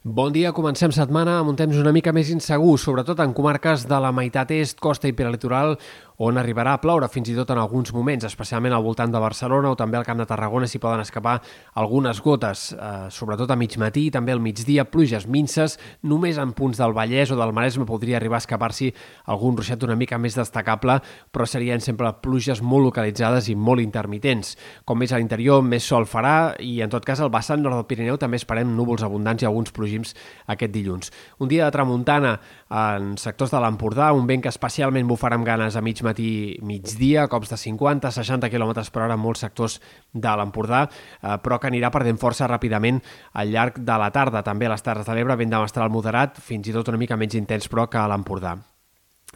Bon dia, comencem setmana amb un temps una mica més insegur, sobretot en comarques de la meitat est, costa i peralitoral, on arribarà a ploure fins i tot en alguns moments, especialment al voltant de Barcelona o també al Camp de Tarragona s'hi poden escapar algunes gotes, eh, sobretot a mig matí i també al migdia, pluges minces, només en punts del Vallès o del Maresme podria arribar a escapar-s'hi algun ruixat una mica més destacable, però serien sempre pluges molt localitzades i molt intermitents. Com més a l'interior, més sol farà i en tot cas al vessant nord del Pirineu també esperem núvols abundants i alguns plogims aquest dilluns. Un dia de tramuntana en sectors de l'Empordà, un vent que especialment bufarà amb ganes a mig matí matí migdia, cops de 50-60 km per hora en molts sectors de l'Empordà, eh, però que anirà perdent força ràpidament al llarg de la tarda. També a les Terres de l'Ebre, vent de mestral moderat, fins i tot una mica menys intens, però que a l'Empordà.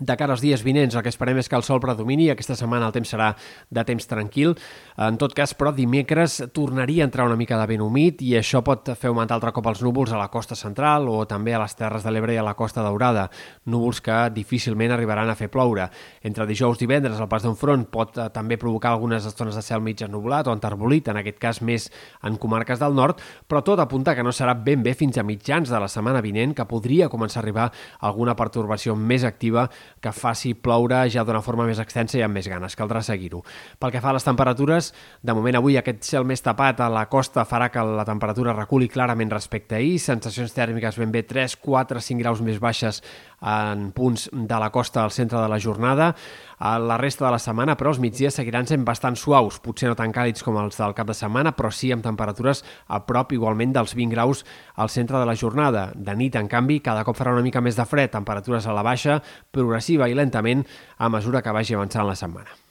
De cara als dies vinents, el que esperem és que el sol predomini. Aquesta setmana el temps serà de temps tranquil. En tot cas, però, dimecres tornaria a entrar una mica de vent humit i això pot fer augmentar altre cop els núvols a la costa central o també a les Terres de l'Ebre i a la costa daurada. Núvols que difícilment arribaran a fer ploure. Entre dijous i divendres, el pas d'un front pot eh, també provocar algunes estones de cel mig ennublat o enterbolit, en aquest cas més en comarques del nord, però tot apunta que no serà ben bé fins a mitjans de la setmana vinent que podria començar a arribar alguna pertorbació més activa que faci ploure ja d'una forma més extensa i amb més ganes. Caldrà seguir-ho. Pel que fa a les temperatures, de moment avui aquest cel més tapat a la costa farà que la temperatura reculi clarament respecte a ahir, sensacions tèrmiques ben bé 3, 4, 5 graus més baixes en punts de la costa al centre de la jornada. A la resta de la setmana, però, els migdies seguiran sent bastant suaus, potser no tan càlids com els del cap de setmana, però sí amb temperatures a prop igualment dels 20 graus al centre de la jornada. De nit, en canvi, cada cop farà una mica més de fred, temperatures a la baixa, progressiva i lentament a mesura que vagi avançant la setmana.